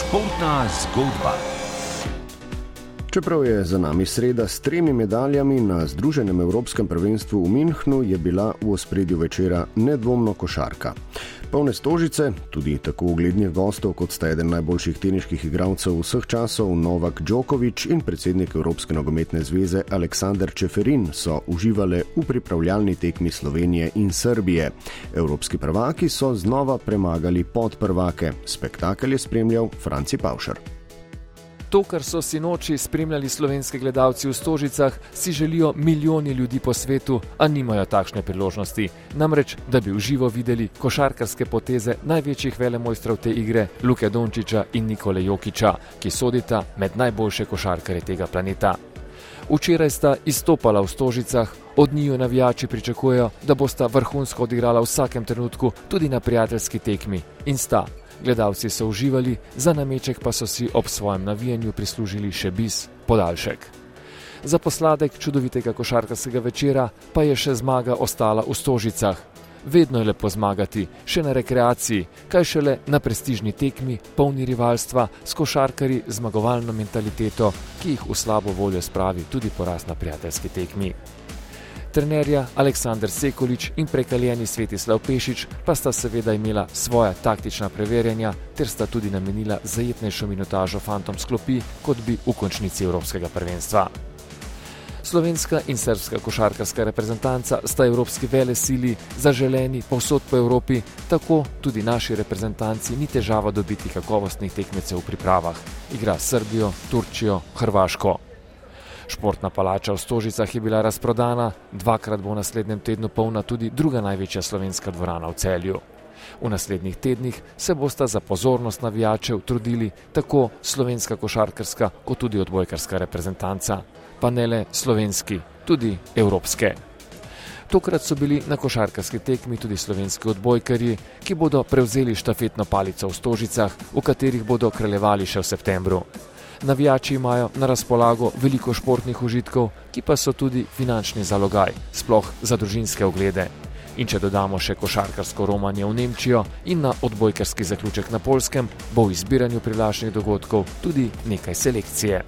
Športna zgodba. Čeprav je za nami sreda s tremi medaljami na Združenem evropskem prvenstvu v Münchnu, je bila v ospredju večera nedvomno košarka. Polne stožice, tudi tako uglednih gostov, kot sta eden najboljših teniških igralcev vseh časov Novak Djokovic in predsednik Evropske nogometne zveze Aleksandr Čeferin, so uživali v pripravljalni tekmi Slovenije in Srbije. Evropski prvaki so znova premagali podprvake. Spektakel je spremljal Franci Pavšar. To, kar so si noči spremljali slovenski gledalci v Stožicah, si želijo milijoni ljudi po svetu, a nimajo takšne priložnosti. Namreč, da bi uživo videli košarkarske poteze največjih velemojstrov te igre, Luke Dončiča in Nikole Jokiča, ki sodita med najboljše košarkare tega planeta. Včeraj sta izstopala v Stožicah, od njiju navijači pričakujejo, da bosta vrhunsko odigrala v vsakem trenutku, tudi na prijateljski tekmi. In sta Gledalci so uživali, za nameček pa so si ob svojem navijanju prislužili še bis podaljšek. Za posladek čudovitega košarkarskega večera pa je še zmaga ostala v Stožicah. Vedno je lepo zmagati, še na rekreaciji, kaj šele na prestižni tekmi, polni rivalstva, s košarkari z zmagovalno mentaliteto, ki jih v slabo voljo spravi tudi poraz na prijateljski tekmi. Trenerja Aleksandr Sekolič in prekaljeni Svetislav Pešič pa sta seveda imela svoja taktična preverjanja ter sta tudi namenila zajetnejšo minutažo fantom sklopi, kot bi v končnici Evropskega prvenstva. Slovenska in srpska košarkarska reprezentanca sta evropski vele sili zaželeni povsod po Evropi, tako tudi naši reprezentanci ni težava dobiti kakovostnih tekmecev v pripravah. Igra Srbijo, Turčijo, Hrvaško. Športna palača v Stožicah je bila razprodana, dvakrat bo v naslednjem tednu polna tudi druga največja slovenska dvorana v celju. V naslednjih tednih se bosta za pozornost navijačev trudili tako slovenska košarkarska kot tudi odbojkarska reprezentanca, pa ne le slovenski, tudi evropske. Tokrat so bili na košarkarski tekmi tudi slovenski odbojkarji, ki bodo prevzeli štafetno palico v Stožicah, v katerih bodo kraljevali še v septembru. Navijači imajo na razpolago veliko športnih užitkov, ki pa so tudi finančni zalogaj, sploh za družinske oglede. In če dodamo še košarkarsko romanje v Nemčijo in na odbojkarski zaključek na Polskem, bo v izbiranju privlačnih dogodkov tudi nekaj selekcije.